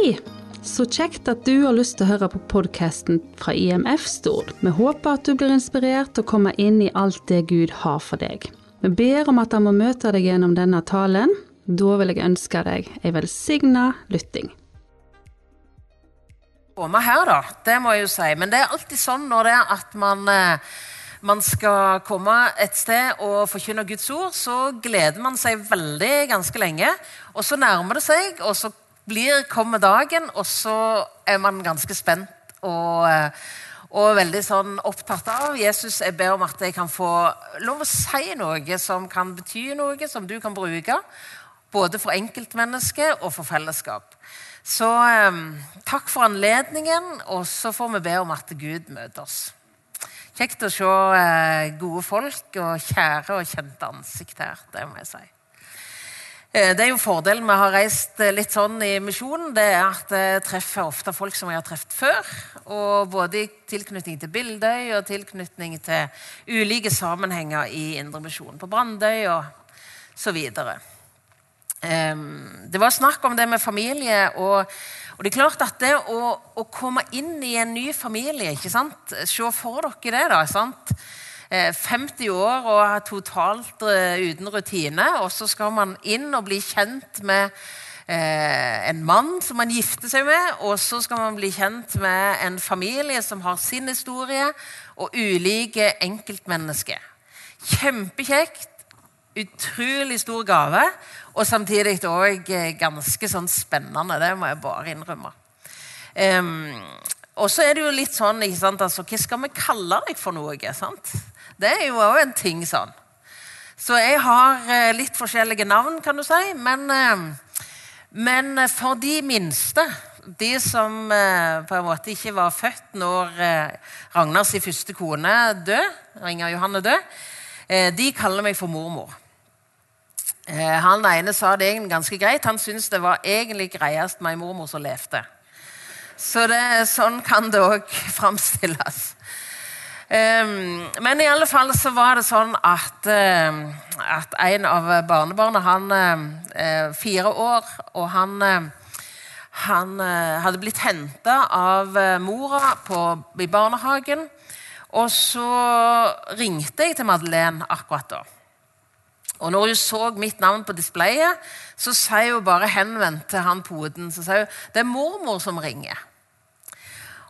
Hei! Så kjekt at du har lyst til å høre på podkasten fra IMF Stord. Vi håper at du blir inspirert til å komme inn i alt det Gud har for deg. Vi ber om at han må møte deg gjennom denne talen. Da vil jeg ønske deg ei velsigna lytting. Komme her, da. Det må jeg jo si. Men det er alltid sånn når det er at man, eh, man skal komme et sted og forkynne Guds ord, så gleder man seg veldig ganske lenge. Og så nærmer det seg, og så blir, kommer dagen, og så er man ganske spent og, eh, og veldig sånn opptatt av. Jesus, jeg ber om at jeg kan få lov å si noe som kan bety noe, som du kan bruke. Både for enkeltmennesket og for fellesskap. Så eh, takk for anledningen, og så får vi be om at Gud møter oss. Kjekt å se eh, gode folk og kjære og kjente ansikt her. Det må jeg si. Eh, det er jo Fordelen med å ha reist eh, litt sånn i misjonen det er at jeg treffer ofte folk som jeg har truffet før. og Både i tilknytning til Bildøy og tilknytning til ulike sammenhenger i Indremisjonen. På Brandøy og så videre. Det var snakk om det med familie. og, og det er klart at det å, å, komme inn i en ny familie ikke sant? Se for dere det. da, sant? 50 eh, år og er totalt eh, uten rutine. Og så skal man inn og bli kjent med eh, en mann som man gifter seg med. Og så skal man bli kjent med en familie som har sin historie, og ulike enkeltmennesker. Kjempekjekt. Utrolig stor gave, og samtidig òg ganske sånn spennende. Det må jeg bare innrømme. Um, og så er det jo litt sånn ikke sant, altså, Hva skal vi kalle deg for noe? sant? Det er jo òg en ting sånn. Så jeg har eh, litt forskjellige navn, kan du si. Men, eh, men for de minste, de som eh, på en måte ikke var født når Ragnars første kone død, Inger Johanne død, de kaller meg for mormor. Han ene sa det egentlig ganske greit. Han syntes det var egentlig greiest med ei mormor som levde. Så det, sånn kan det òg framstilles. Um, men i alle fall så var det sånn at, uh, at en av barnebarna Han uh, fire år, og han, uh, han hadde blitt henta av mora på, i barnehagen. Og så ringte jeg til Madeleine akkurat da. Og når hun så mitt navn på displayet, så sier hun bare henvendt til han poden så sier hun, det er mormor som ringer.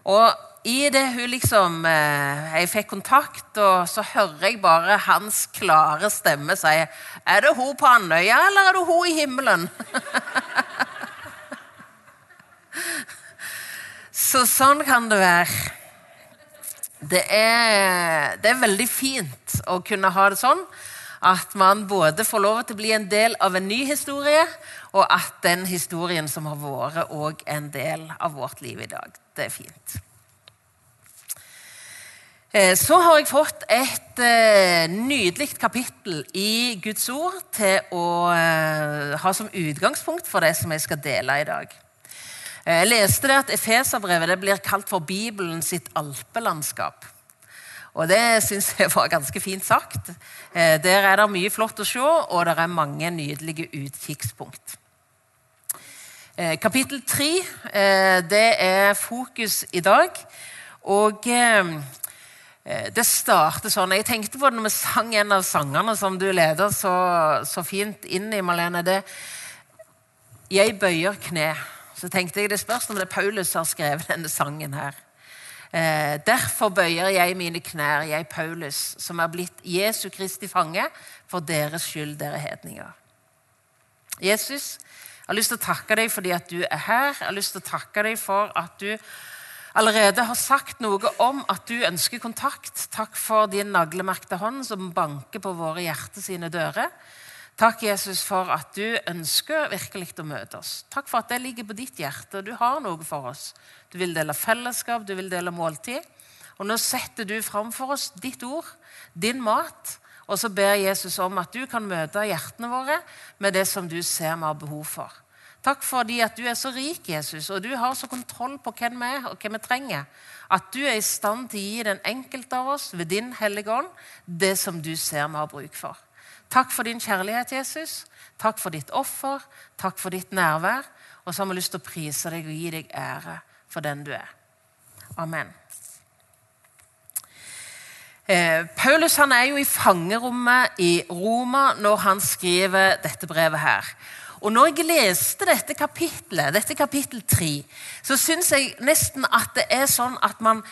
Og i det hun liksom eh, Jeg fikk kontakt, og så hører jeg bare hans klare stemme si Er det hun på Andøya, eller er det hun i himmelen? så sånn kan det være. Det er, det er veldig fint å kunne ha det sånn at man både får lov til å bli en del av en ny historie, og at den historien som har vært, òg en del av vårt liv i dag. Det er fint. Eh, så har jeg fått et eh, nydelig kapittel i Guds ord til å eh, ha som utgangspunkt for det som jeg skal dele i dag. Jeg leste det at Efeserbrevet blir kalt for Bibelen sitt alpelandskap. Og det syns jeg var ganske fint sagt. Der er det mye flott å se, og det er mange nydelige utkikkspunkt. Kapittel tre det er fokus i dag. Og det starter sånn. Jeg tenkte på det når vi sang en av sangene som du leder så, så fint inn i, Malene. Det, 'Jeg bøyer kne'. Så tenkte jeg det spørs om det er Paulus som har skrevet denne sangen her. Eh, derfor bøyer jeg mine knær, jeg Paulus, som er blitt Jesu Kristi fange, for deres skyld, dere hedninger. Jesus, jeg har lyst til å takke deg fordi at du er her. Jeg har lyst til å takke deg for at du allerede har sagt noe om at du ønsker kontakt. Takk for din naglemerkte hånd som banker på våre hjerter sine dører. Takk, Jesus, for at du ønsker virkelig å møte oss. Takk for at det ligger på ditt hjerte, og du har noe for oss. Du vil dele fellesskap, du vil dele måltid. Og nå setter du framfor oss ditt ord, din mat. Og så ber Jesus om at du kan møte hjertene våre med det som du ser vi har behov for. Takk fordi at du er så rik, Jesus, og du har så kontroll på hvem vi er og hva vi trenger. At du er i stand til å gi den enkelte av oss ved din hellige ånd det som du ser vi har bruk for. Takk for din kjærlighet, Jesus. Takk for ditt offer. Takk for ditt nærvær. Og så har vi lyst til å prise deg og gi deg ære for den du er. Amen. Eh, Paulus er jo i fangerommet i Roma når han skriver dette brevet her. Og når jeg leste dette kapitlet, dette kapittel tre, så syns jeg nesten at det er sånn at man,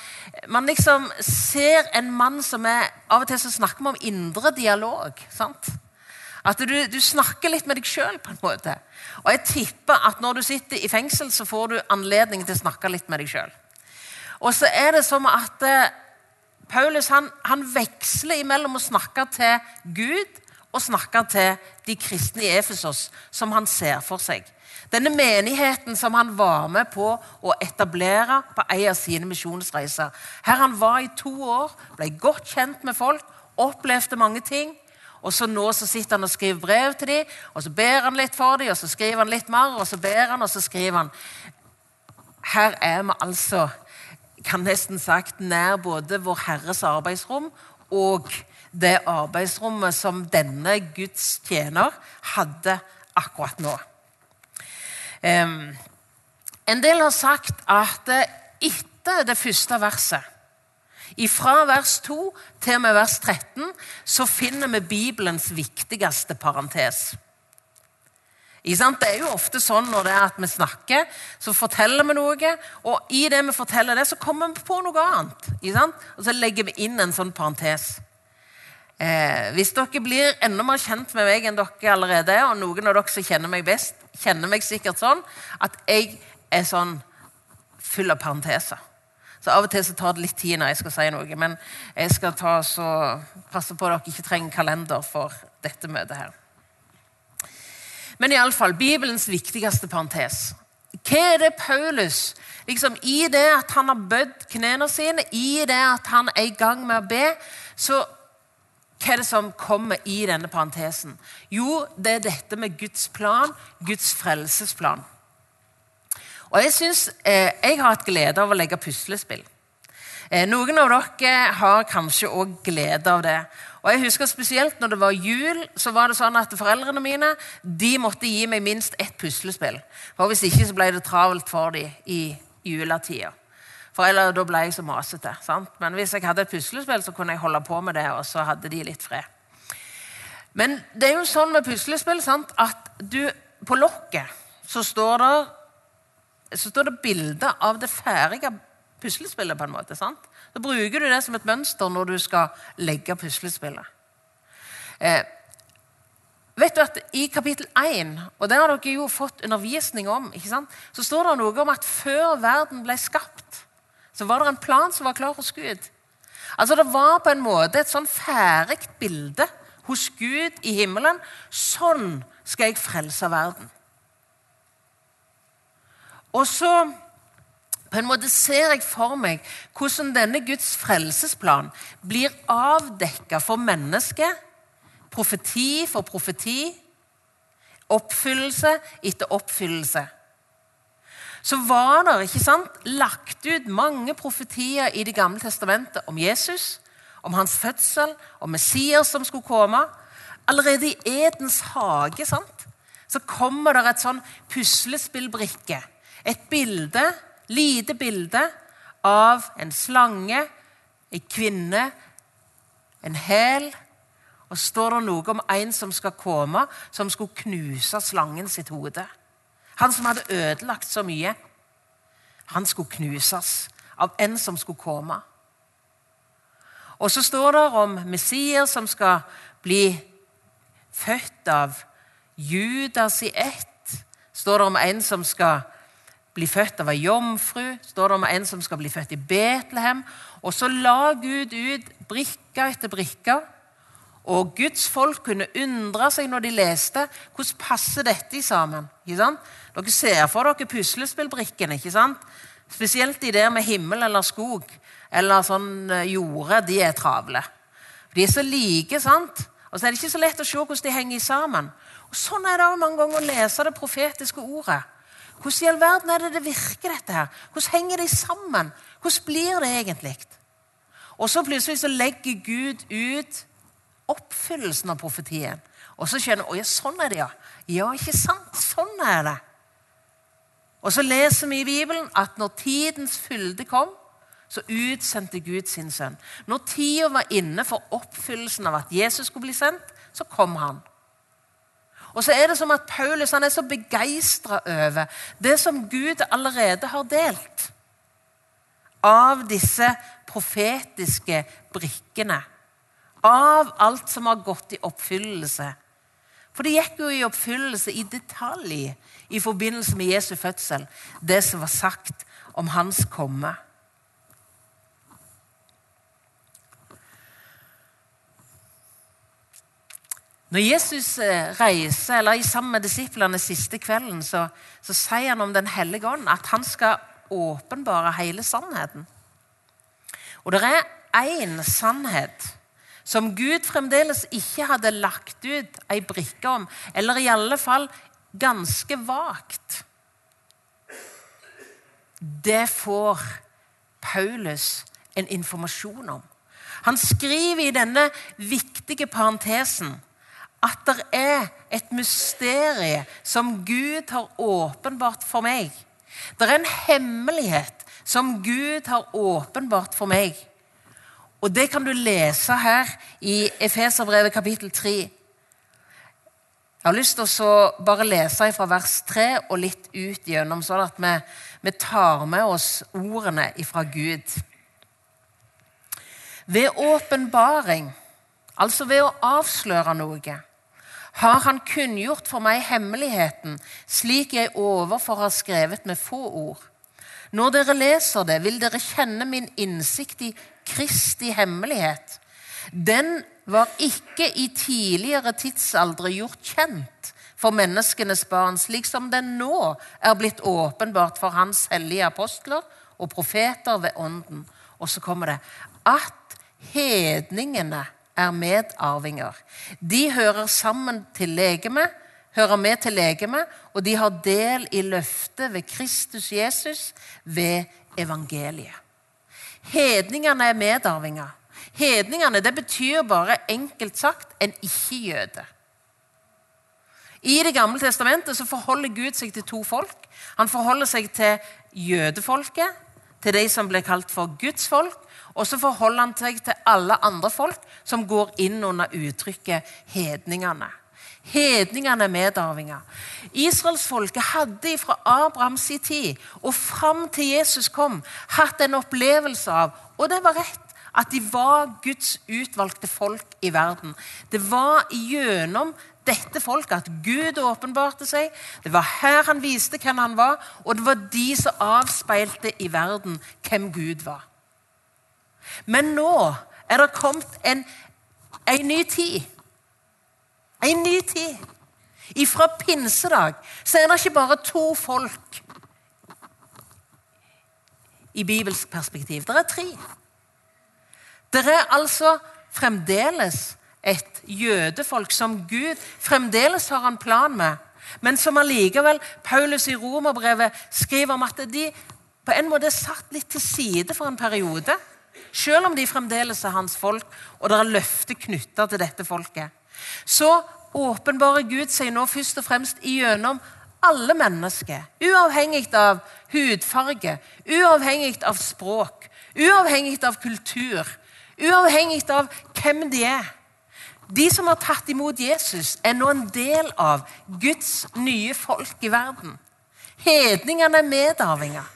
man liksom ser en mann som er Av og til så snakker vi om indre dialog. sant? At du, du snakker litt med deg sjøl, på en måte. Og jeg tipper at når du sitter i fengsel, så får du anledning til å snakke litt med deg sjøl. Og så er det som at eh, Paulus han, han veksler imellom å snakke til Gud og snakke til de kristne i Efesos, som han ser for seg. Denne menigheten som han var med på å etablere på en av sine misjonsreiser. Her han var i to år, ble godt kjent med folk, opplevde mange ting. Og så nå så sitter han og skriver brev til dem, og så ber han litt for dem, og så skriver han litt mer, og så ber han, og så skriver han. Her er vi altså kan nesten sagt nær både Vår Herres arbeidsrom og det arbeidsrommet som denne Guds tjener hadde akkurat nå. Um, en del har sagt at etter det første verset, fra vers 2 til og med vers 13, så finner vi Bibelens viktigste parentes. Det er jo ofte sånn når det er at vi snakker, så forteller vi noe. Og i det vi forteller det, så kommer vi på noe annet. Og så legger vi inn en sånn parentes. Eh, hvis dere blir enda mer kjent med meg enn dere allerede er, og noen av dere som kjenner meg best, kjenner meg sikkert sånn at jeg er sånn full av parenteser. Så Av og til så tar det litt tid når jeg skal si noe, men jeg skal ta så passe på at dere ikke trenger kalender for dette møtet her. Men iallfall Bibelens viktigste parentes. Hva er det Paulus liksom, I det at han har bødd knærne sine, i det at han er i gang med å be, så hva er det som kommer i denne parentesen? Jo, det er dette med Guds plan, Guds frelsesplan. Og Jeg synes, eh, jeg har hatt glede av å legge puslespill. Eh, noen av dere har kanskje òg glede av det. Og jeg husker Spesielt når det var jul, så var det sånn at foreldrene mine de måtte gi meg minst ett puslespill. For Hvis ikke så ble det travelt for dem i juletida. For ellers, Da ble jeg så masete. Sant? Men hvis jeg hadde et puslespill, så kunne jeg holde på med det, og så hadde de litt fred. Men det er jo sånn med puslespill sant? at du, på lokket så står det så står det bilde av det ferdige puslespillet. på en måte, sant? Så bruker du det som et mønster når du skal legge puslespillet. Eh, vet du at I kapittel 1, og det har dere jo fått undervisning om, ikke sant? så står det noe om at før verden ble skapt, så var det en plan som var klar hos Gud. Altså Det var på en måte et sånn ferdig bilde hos Gud i himmelen. Sånn skal jeg frelse verden. Og så på en måte ser jeg for meg hvordan denne Guds frelsesplan blir avdekka for mennesket. Profeti for profeti. Oppfyllelse etter oppfyllelse så var det ikke sant, lagt ut mange profetier i Det gamle testamentet om Jesus, om hans fødsel, om Messias som skulle komme. Allerede i Edens hage sant, så kommer det et sånn puslespillbrikke. Et bilde, lite bilde av en slange, en kvinne, en hæl. Og står det noe om en som skal komme, som skulle knuse slangen sitt hode. Han som hadde ødelagt så mye. Han skulle knuses av en som skulle komme. Og så står det om Messias som skal bli født av Judas i ett. Står det om en som skal bli født av ei jomfru. Står det om en som skal bli født i Betlehem. Og så la Gud ut brikke etter brikke og Guds folk kunne undre seg når de leste hvordan passer dette sammen. Dere ser for dere puslespillbrikkene. ikke sant? Spesielt de der med himmel eller skog eller sånn eh, jorde. De er travle. De er så like, sant? Og så er det ikke så lett å se hvordan de henger sammen. Og Sånn er det mange ganger å lese det profetiske ordet. Hvordan i all verden er det det virker, dette her? Hvordan henger de sammen? Hvordan blir det egentlig? Og så plutselig så legger Gud ut oppfyllelsen av profetien. Og så skjønner vi ja, sånn er det, ja. Ja, ikke sant? Sånn er det. Og så leser vi i Bibelen at når tidens fylde kom, så utsendte Gud sin sønn. Når tida var inne for oppfyllelsen av at Jesus skulle bli sendt, så kom han. Og så er det som at Paulus han er så begeistra over det som Gud allerede har delt av disse profetiske brikkene. Av alt som har gått i oppfyllelse. For det gikk jo i oppfyllelse i detalj i forbindelse med Jesu fødsel, det som var sagt om hans komme. Når Jesus eh, reiser, eller sammen med disiplene siste kvelden, så, så sier han om Den hellige ånd at han skal åpenbare hele sannheten. Og det er én sannhet som Gud fremdeles ikke hadde lagt ut ei brikke om, eller i alle fall ganske vagt. Det får Paulus en informasjon om. Han skriver i denne viktige parentesen at det er et mysterium som Gud har åpenbart for meg. Det er en hemmelighet som Gud har åpenbart for meg. Og det kan du lese her i Efeserbrevet kapittel 3. Jeg har lyst til å bare lese fra vers 3 og litt ut gjennom, sånn at vi, vi tar med oss ordene fra Gud. Ved åpenbaring, altså ved å avsløre noe, har han kunngjort for meg hemmeligheten, slik jeg overfor har skrevet med få ord. Når dere leser det, vil dere kjenne min innsikt i Kristi hemmelighet. Den var ikke i tidligere tidsaldre gjort kjent for menneskenes barn, slik som den nå er blitt åpenbart for Hans hellige apostler og profeter ved Ånden. Og så kommer det at hedningene er medarvinger. De hører sammen til legeme, hører med til legeme, og de har del i løftet ved Kristus Jesus ved evangeliet. Hedningene er medarvinger. Hedningene det betyr bare enkelt sagt en ikke-jøde. I Det gamle testamentet så forholder Gud seg til to folk. Han forholder seg til jødefolket, til de som ble kalt for Guds folk, og så forholder han seg til alle andre folk som går inn under uttrykket hedningene. Hedningene er medarvinger. Israelsfolket hadde fra Abrahams tid og fram til Jesus kom, hatt en opplevelse av, og det var rett, at de var Guds utvalgte folk i verden. Det var gjennom dette folket at Gud åpenbarte seg. Det var her han viste hvem han var, og det var de som avspeilte i verden hvem Gud var. Men nå er det kommet en, en ny tid. En ny tid. Ifra pinsedag så er det ikke bare to folk i bibelsk perspektiv. Det er tre. Det er altså fremdeles et jødefolk som Gud fremdeles har en plan med, men som allikevel Paulus i romerbrevet skriver om at de på en måte er satt litt til side for en periode. Selv om de fremdeles er hans folk, og det er løfter knytta til dette folket. Så åpenbarer Gud seg nå først og fremst gjennom alle mennesker. Uavhengig av hudfarge, uavhengig av språk, uavhengig av kultur, uavhengig av hvem de er. De som har tatt imot Jesus, er nå en del av Guds nye folk i verden. Hedningene er medarvinger.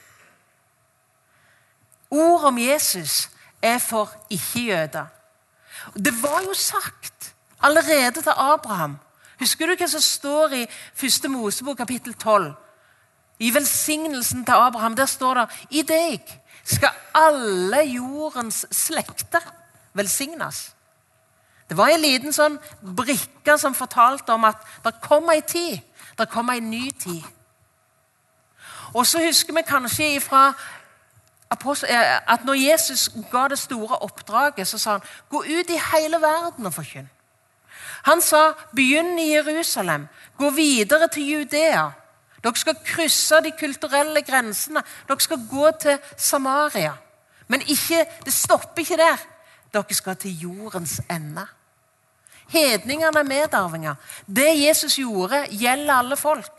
Ord om Jesus er for ikke-jøder. Det var jo sagt allerede til Abraham. Husker du hva som står i 1. Mosebok kapittel 12? I velsignelsen til Abraham der står det i deg skal alle jordens slekter velsignes. Det var en liten sånn brikke som fortalte om at det kom ei tid. Det kom ei ny tid. Og så husker vi kanskje fra Eh, at når Jesus ga det store oppdraget, så sa han gå ut i hele verden og forkynn. Han sa begynn i Jerusalem, gå videre til Judea. Dere skal krysse de kulturelle grensene. Dere skal gå til Samaria. Men ikke, det stopper ikke der. Dere skal til jordens ende. Hedningene er medarvinger. Det Jesus gjorde, gjelder alle folk.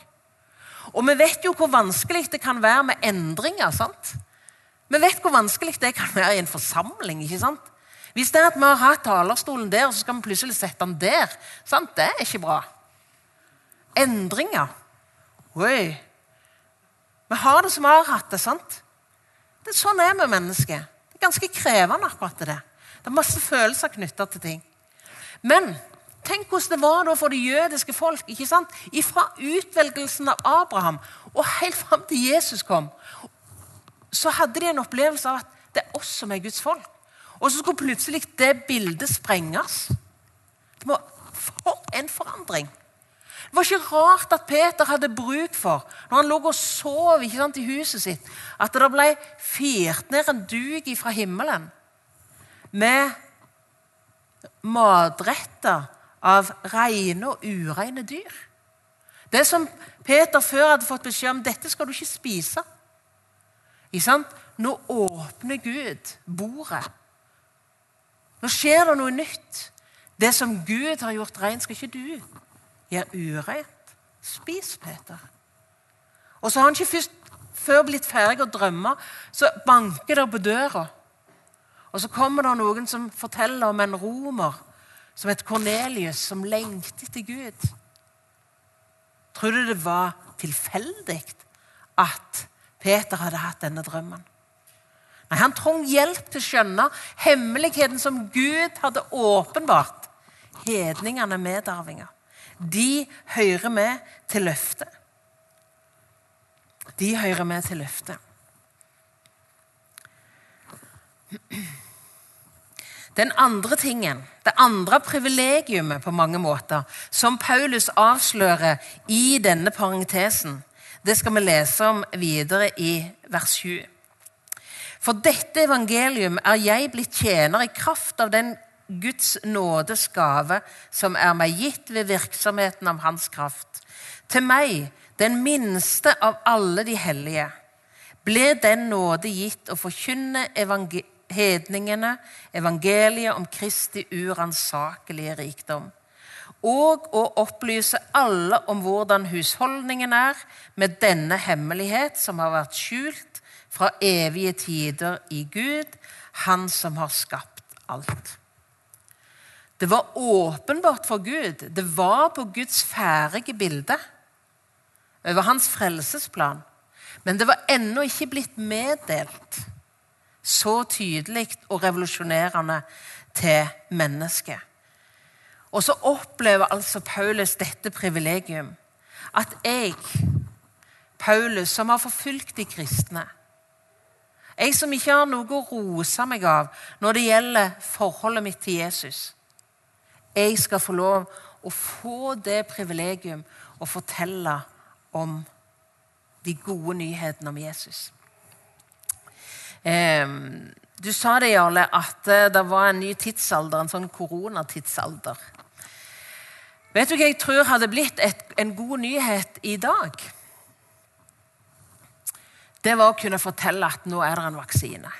Og vi vet jo hvor vanskelig det kan være med endringer. sant? Vi vet hvor vanskelig det kan være i en forsamling. ikke sant? Hvis det er at vi har hatt talerstolen der, og så skal vi plutselig sette den der, sant? det er ikke bra. Endringer. Oi. Vi har det som vi har hatt det. sant? Det er Sånn er vi mennesker. Det er ganske krevende, akkurat det. Det er masse følelser knytta til ting. Men tenk hvordan det var da for det jødiske folk. ikke sant? Fra utvelgelsen av Abraham og helt fram til Jesus kom, så hadde de en opplevelse av at det er oss som er Guds folk. Og så skulle plutselig det bildet sprenges. Det var for en forandring. Det var ikke rart at Peter hadde bruk for, når han lå og sov sant, i huset sitt, at det ble firt ned en duk fra himmelen med matretter av rene og ureine dyr. Det som Peter før hadde fått beskjed om dette skal du ikke spise. Nå åpner Gud bordet. Nå skjer det noe nytt. Det som Gud har gjort rent, skal ikke du gjøre urett. Spis, Peter. Og så har han ikke først før blitt ferdig å drømme, så banker det på døra. Og så kommer det noen som forteller om en romer som het Kornelius, som lengtet etter Gud. Tror du det var tilfeldig at Peter hadde hatt denne drømmen? Nei, Han trengte hjelp til å skjønne hemmeligheten som Gud hadde åpenbart. Hedningene medarvinger de hører med til løftet. De hører med til løftet. Den andre tingen, det andre privilegiumet på mange måter, som Paulus avslører i denne parentesen, det skal vi lese om videre i vers 7. For dette evangelium er jeg blitt tjener i kraft av den Guds nådes gave som er meg gitt ved virksomheten av Hans kraft. Til meg, den minste av alle de hellige, ble den nåde gitt å forkynne hedningene evangeliet om Kristi uransakelige rikdom. Og å opplyse alle om hvordan husholdningen er med denne hemmelighet som har vært skjult fra evige tider i Gud, Han som har skapt alt. Det var åpenbart for Gud. Det var på Guds ferdige bilde over hans frelsesplan. Men det var ennå ikke blitt meddelt så tydelig og revolusjonerende til mennesket. Og så opplever altså Paulus dette privilegium. At jeg, Paulus, som har forfulgt de kristne Jeg som ikke har noe å rose meg av når det gjelder forholdet mitt til Jesus jeg skal få lov å få det privilegium å fortelle om de gode nyhetene om Jesus. du sa det, Jarle, at eh, det var en ny tidsalder, en sånn koronatidsalder. Vet du hva jeg tror hadde blitt et, en god nyhet i dag? Det var å kunne fortelle at nå er det en vaksine.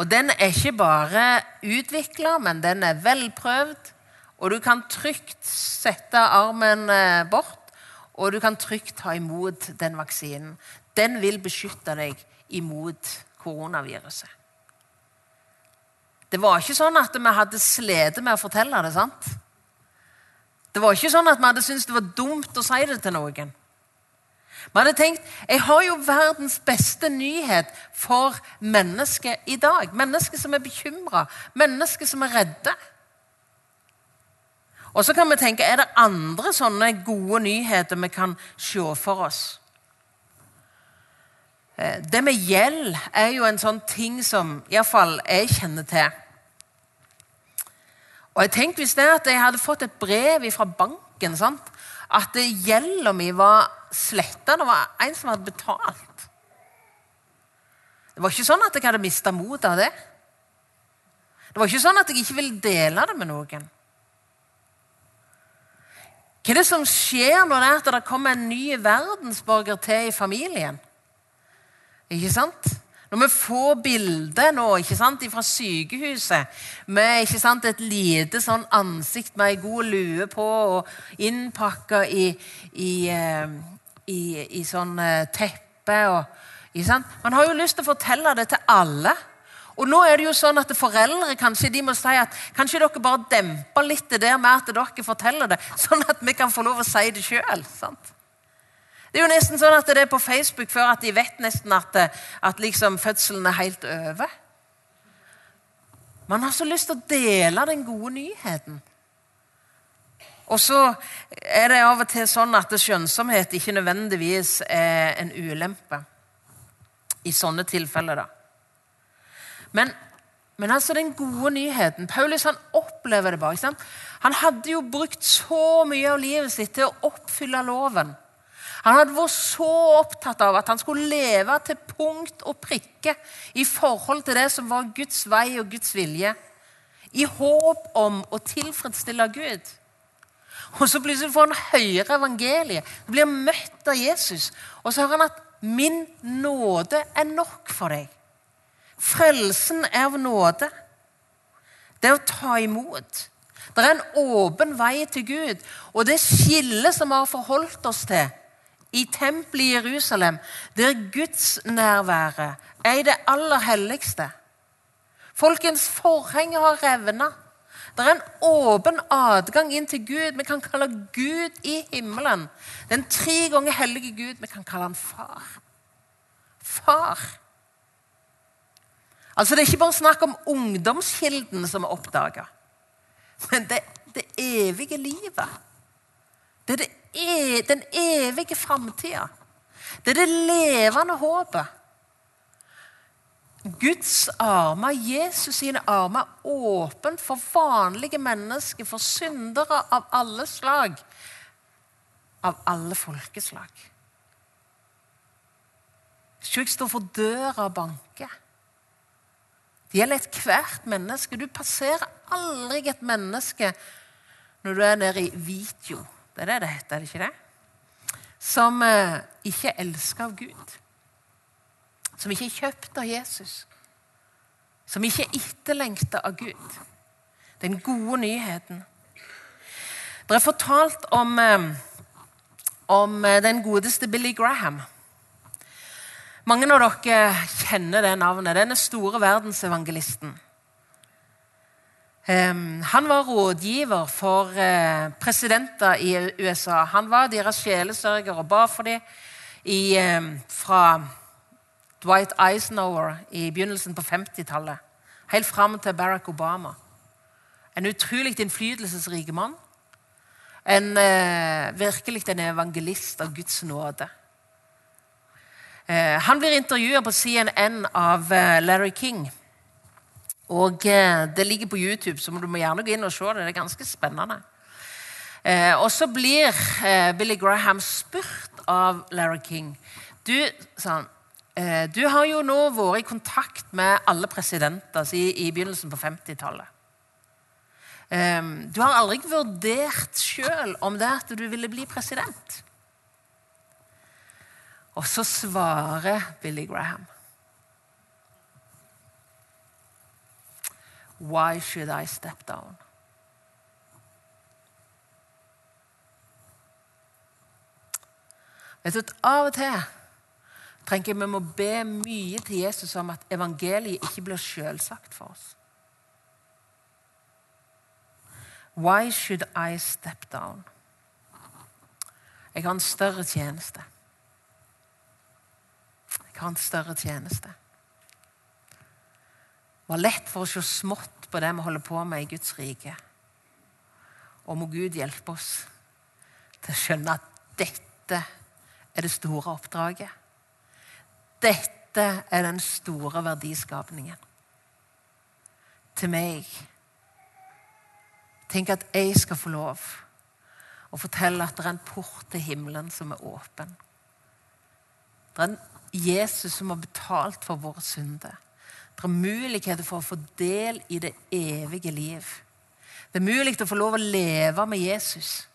Og den er ikke bare utvikla, men den er velprøvd. Og du kan trygt sette armen eh, bort, og du kan trygt ta imot den vaksinen. Den vil beskytte deg imot koronaviruset. Det var ikke sånn at vi hadde slitt med å fortelle det. sant? Det var ikke sånn at vi hadde syntes det var dumt å si det til noen. Vi hadde tenkt jeg har jo verdens beste nyhet for mennesket i dag. Mennesker som er bekymra, mennesker som er redde. Og så kan vi tenke er det andre sånne gode nyheter vi kan se for oss. Eh, det med gjeld er jo en sånn ting som iallfall jeg kjenner til. Og jeg tenkte Hvis det at jeg hadde fått et brev fra banken sant? at gjelda mi var sletta. Det var en som hadde betalt. Det var ikke sånn at jeg hadde mista motet av det. Det var ikke sånn at jeg ikke ville dele det med noen. Hva er det som skjer når det, er at det kommer en ny verdensborger til i familien? Ikke sant? Når vi får bilder nå ikke sant, fra sykehuset med ikke sant, et lite sånn ansikt med ei god lue på og innpakka i, i, eh, i, i, sånn eh, teppe og, Man har jo lyst til å fortelle det til alle. Og nå er det jo sånn at Foreldre kanskje de må si at kanskje dere bare demper litt det der med at dere forteller det, sånn at vi kan få lov å si det sjøl. Det er jo nesten sånn at det er på Facebook før at de vet nesten at, at liksom fødselen er helt over. Man har så lyst til å dele den gode nyheten. Og så er det av og til sånn at skjønnsomhet ikke nødvendigvis er en ulempe. I sånne tilfeller, da. Men, men altså den gode nyheten Paulus han opplever det bare. Han hadde jo brukt så mye av livet sitt til å oppfylle loven. Han hadde vært så opptatt av at han skulle leve til punkt og prikke i forhold til det som var Guds vei og Guds vilje. I håp om å tilfredsstille Gud. Og så plutselig får han høre evangeliet, blir møtt av Jesus. Og så hører han at 'min nåde er nok for deg'. Frelsen er av nåde. Det er å ta imot. Det er en åpen vei til Gud. Og det skillet som vi har forholdt oss til, i tempelet i Jerusalem, der gudsnærværet er i det aller helligste. Folkens, forhenget har revna. Det er en åpen adgang inn til Gud. Vi kan kalle Gud i himmelen. Den tre ganger hellige Gud. Vi kan kalle han far. Far. Altså, Det er ikke bare snakk om ungdomskilden som er oppdaga, men det, det evige livet. Det er det er den evige framtida. Det er det levende håpet. Guds armer, Jesus sine armer, er åpent for vanlige mennesker, for syndere av alle slag. Av alle folkeslag. Ikke står for døra og banker. Det gjelder ethvert menneske. Du passerer aldri et menneske når du er nede i Vitjo det er det det heter, er det ikke det? Som eh, ikke er elska av Gud. Som ikke er kjøpt av Jesus. Som ikke er etterlengta av Gud. Den gode nyheten. Det er fortalt om, eh, om eh, den godeste Billy Graham. Mange av dere kjenner det navnet. Denne store verdensevangelisten. Han var rådgiver for eh, presidenter i USA. Han var deres sjelesørger og ba for dem fra Dwight Eisenhower i begynnelsen på 50-tallet helt fram til Barack Obama. En utrolig innflytelsesrik mann. En, eh, virkelig en evangelist av Guds nåde. Eh, han blir intervjua på CNN av Larry King. Og eh, Det ligger på YouTube, så du må gjerne gå inn og se det. Det er ganske spennende. Eh, og så blir eh, Billy Graham spurt av Larry King. Du, sånn, eh, du har jo nå vært i kontakt med alle presidenter i, begynnelsen på 50-tallet. Eh, du har aldri vurdert sjøl om det at du ville bli president. Og så svarer Billy Graham. Why should I step down? Vet du Av og til trenger vi må be mye til Jesus om at evangeliet ikke blir selvsagt for oss. Why should I step down? Jeg har en større tjeneste. Jeg har en større tjeneste Det var lett for å se smått på det vi holder på med i Guds rike. Og må Gud hjelpe oss til å skjønne at dette er det store oppdraget. Dette er den store verdiskapningen. Til meg. Tenk at jeg skal få lov å fortelle at det er en port til himmelen som er åpen. Det er en Jesus som har betalt for våre synder. Det er muligheter for å få del i det evige liv. Det er mulig å få lov å leve med Jesus.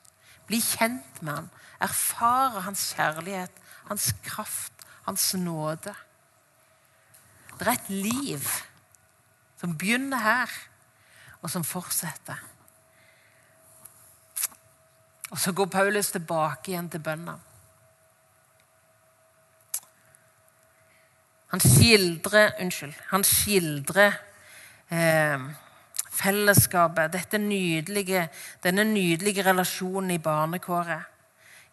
Bli kjent med ham. Erfare hans kjærlighet, hans kraft, hans nåde. Det er et liv som begynner her, og som fortsetter. Og så går Paulus tilbake igjen til bønna. Han skildrer Unnskyld. Han skildrer eh, fellesskapet, nydelige, denne nydelige relasjonen i barnekåret.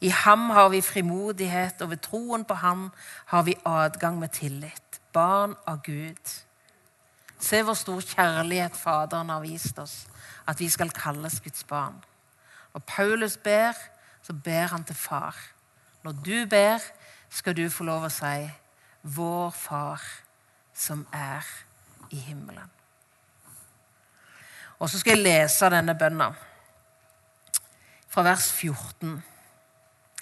I ham har vi frimodighet, og ved troen på ham har vi adgang med tillit. Barn av Gud. Se hvor stor kjærlighet Faderen har vist oss, at vi skal kalles Guds barn. Når Paulus ber, så ber han til far. Når du ber, skal du få lov å si 'Vår Far som er i himmelen'. Og så skal jeg lese denne bønna fra vers 14.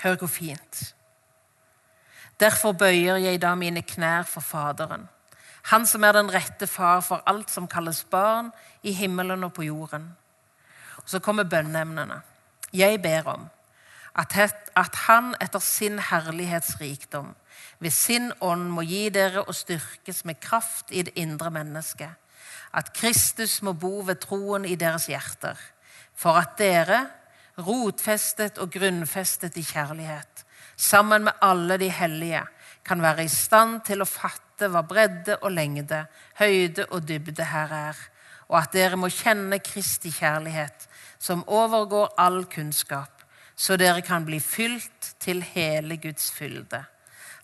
Hør hvor fint. Derfor bøyer jeg da mine knær for Faderen, Han som er den rette far for alt som kalles barn i himmelen og på jorden. Og Så kommer bønneemnene. Jeg ber om at, Han etter sin herlighetsrikdom ved sin ånd må gi dere å styrkes med kraft i det indre mennesket. At Kristus må bo ved troen i deres hjerter, for at dere, rotfestet og grunnfestet i kjærlighet, sammen med alle de hellige, kan være i stand til å fatte hva bredde og lengde, høyde og dybde her er, og at dere må kjenne Kristi kjærlighet, som overgår all kunnskap, så dere kan bli fylt til hele Guds fylde.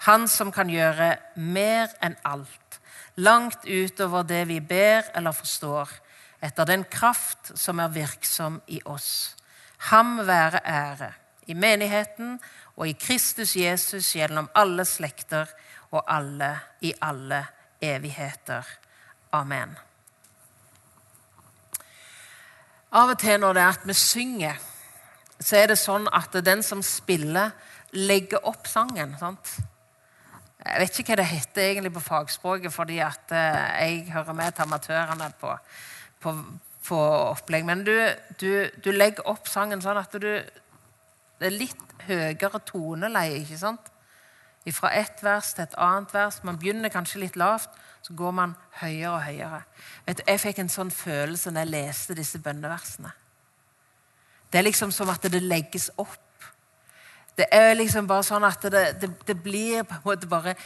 Han som kan gjøre mer enn alt, langt utover det vi ber eller forstår, etter den kraft som er virksom i oss. Ham være ære i menigheten og i Kristus Jesus gjennom alle slekter og alle i alle evigheter. Amen. Av og til når det er at vi synger, så er det sånn at den som spiller, legger opp sangen. sant? Jeg vet ikke hva det heter egentlig på fagspråket, fordi at eh, jeg hører med til amatørene på, på, på opplegg. Men du, du, du, legger opp sangen sånn at du Det er litt høyere toneleie, ikke sant? Fra ett vers til et annet vers. Man begynner kanskje litt lavt, så går man høyere og høyere. Vet du, Jeg fikk en sånn følelse når jeg leste disse bønneversene. Det er liksom som at det legges opp. Det er liksom bare sånn at det, det, det blir på en måte bare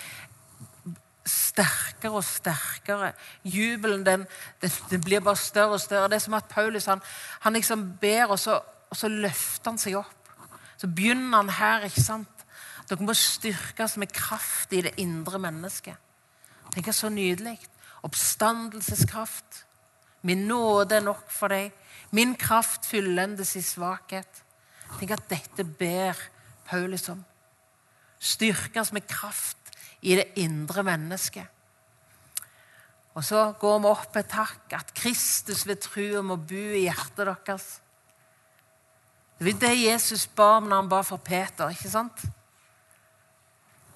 sterkere og sterkere. Jubelen den, den, den, blir bare større og større. Det er som at Paulus han, han liksom ber, og så, og så løfter han seg opp. Så begynner han her. ikke sant? Dere må styrkes med kraft i det indre mennesket. Tenk så nydelig. Oppstandelseskraft. Min nåde er nok for deg. Min kraft fyllendes i svakhet. Tenk at dette ber Paulus om. Styrkes med kraft i det indre mennesket. Og så går vi opp et takk at Kristus ved trua må bo i hjertet deres. Det var det Jesus ba om når han ba for Peter. ikke sant?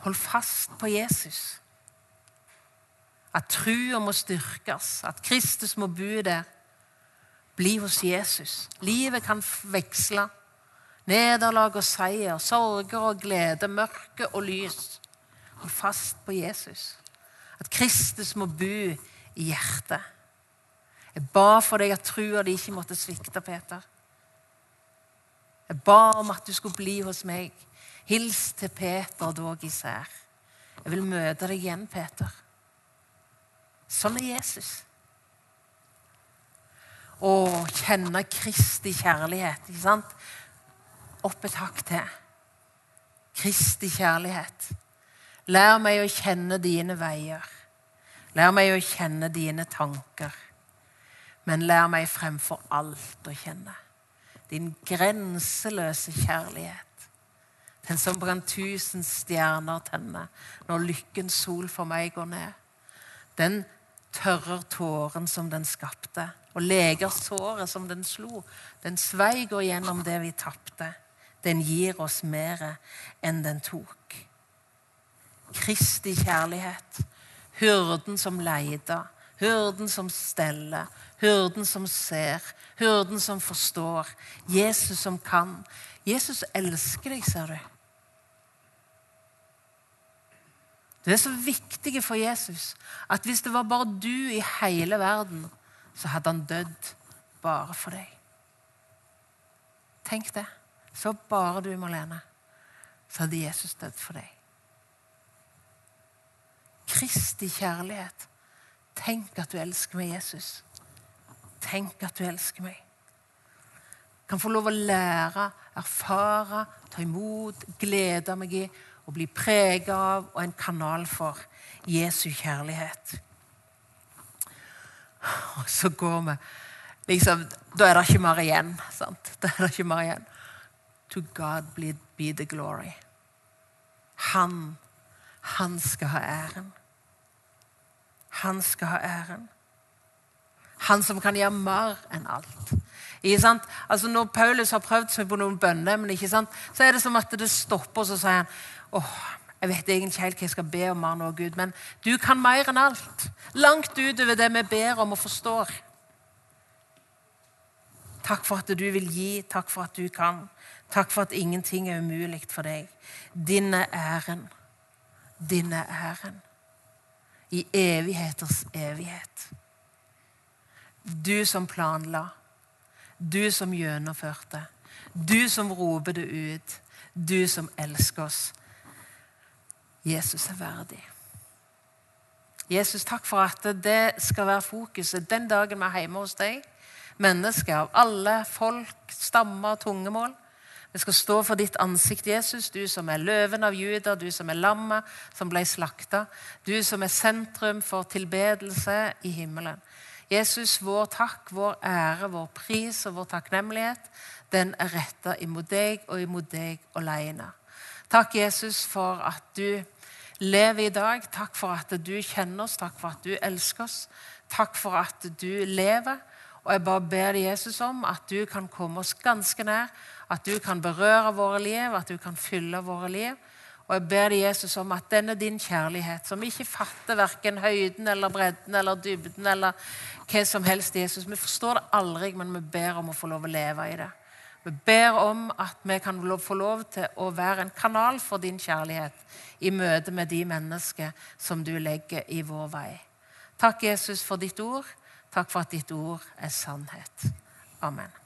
Hold fast på Jesus. At trua må styrkes, at Kristus må bo der. Bli hos Jesus. Livet kan veksle. Nederlag og seier, sorger og glede, mørke og lys. Hold fast på Jesus. At Kristus må bo i hjertet. Jeg ba for deg at trua di ikke måtte svikte, Peter. Jeg ba om at du skulle bli hos meg. Hils til Peter dog især. Jeg vil møte deg igjen, Peter. Sånn er Jesus. Å kjenne Kristi kjærlighet. ikke sant? Opp et hakk til. Kristi kjærlighet. Lær meg å kjenne dine veier. Lær meg å kjenne dine tanker. Men lær meg fremfor alt å kjenne din grenseløse kjærlighet den som brant tusen stjerner tenne når lykkens sol for meg går ned. Den tørrer tåren som den skapte, og leger såret som den slo. Den sveiger gjennom det vi tapte. Den gir oss mer enn den tok. Kristi kjærlighet, hyrden som leida, hyrden som steller, hyrden som ser, hyrden som forstår, Jesus som kan. Jesus elsker deg, ser du. Du er så viktig for Jesus at hvis det var bare du i hele verden, så hadde han dødd bare for deg. Tenk det. Så bare du, Marlene, så hadde Jesus dødd for deg. Kristi kjærlighet. Tenk at du elsker meg, Jesus. Tenk at du elsker meg. Kan få lov å lære, erfare, ta imot, glede meg i og bli preget av og en kanal for Jesu kjærlighet. Og så går vi liksom, Da er det ikke mer igjen. sant? Da er det ikke mer igjen. To God be the glory. Han, han skal ha æren. Han skal ha æren. Han som kan gjøre mer enn alt. Altså Når Paulus har prøvd seg på noen bønneemner, så er det som at det stopper, og så sier han åh, jeg vet egentlig ikke helt hva jeg skal be om mer nå, Gud, men du kan mer enn alt. Langt utover det vi ber om og forstår. Takk for at du vil gi, takk for at du kan. Takk for at ingenting er umulig for deg. Din er æren. Er æren. I evigheters evighet. Du som planla. Du som gjennomførte. Du som roper det ut. Du som elsker oss. Jesus er verdig. Jesus, takk for at det skal være fokuset den dagen vi er hjemme hos deg. Mennesker av alle folk, stammer og tungemål. Vi skal stå for ditt ansikt, Jesus, du som er løven av Juda, du som er lammet som ble slakta, du som er sentrum for tilbedelse i himmelen. Jesus, vår takk, vår ære, vår pris og vår takknemlighet, den er retta imot deg og imot deg alene. Takk, Jesus, for at du lever i dag. Takk for at du kjenner oss, takk for at du elsker oss. Takk for at du lever. Og jeg bare ber Jesus, om at du kan komme oss ganske nær. At du kan berøre våre liv, at du kan fylle våre liv. Og jeg ber deg, Jesus, om at denne din kjærlighet, som ikke fatter verken høyden eller bredden eller dybden eller hva som helst, Jesus Vi forstår det aldri, men vi ber om å få lov å leve i det. Vi ber om at vi kan få lov til å være en kanal for din kjærlighet i møte med de mennesker som du legger i vår vei. Takk, Jesus, for ditt ord. Takk for at ditt ord er sannhet. Amen.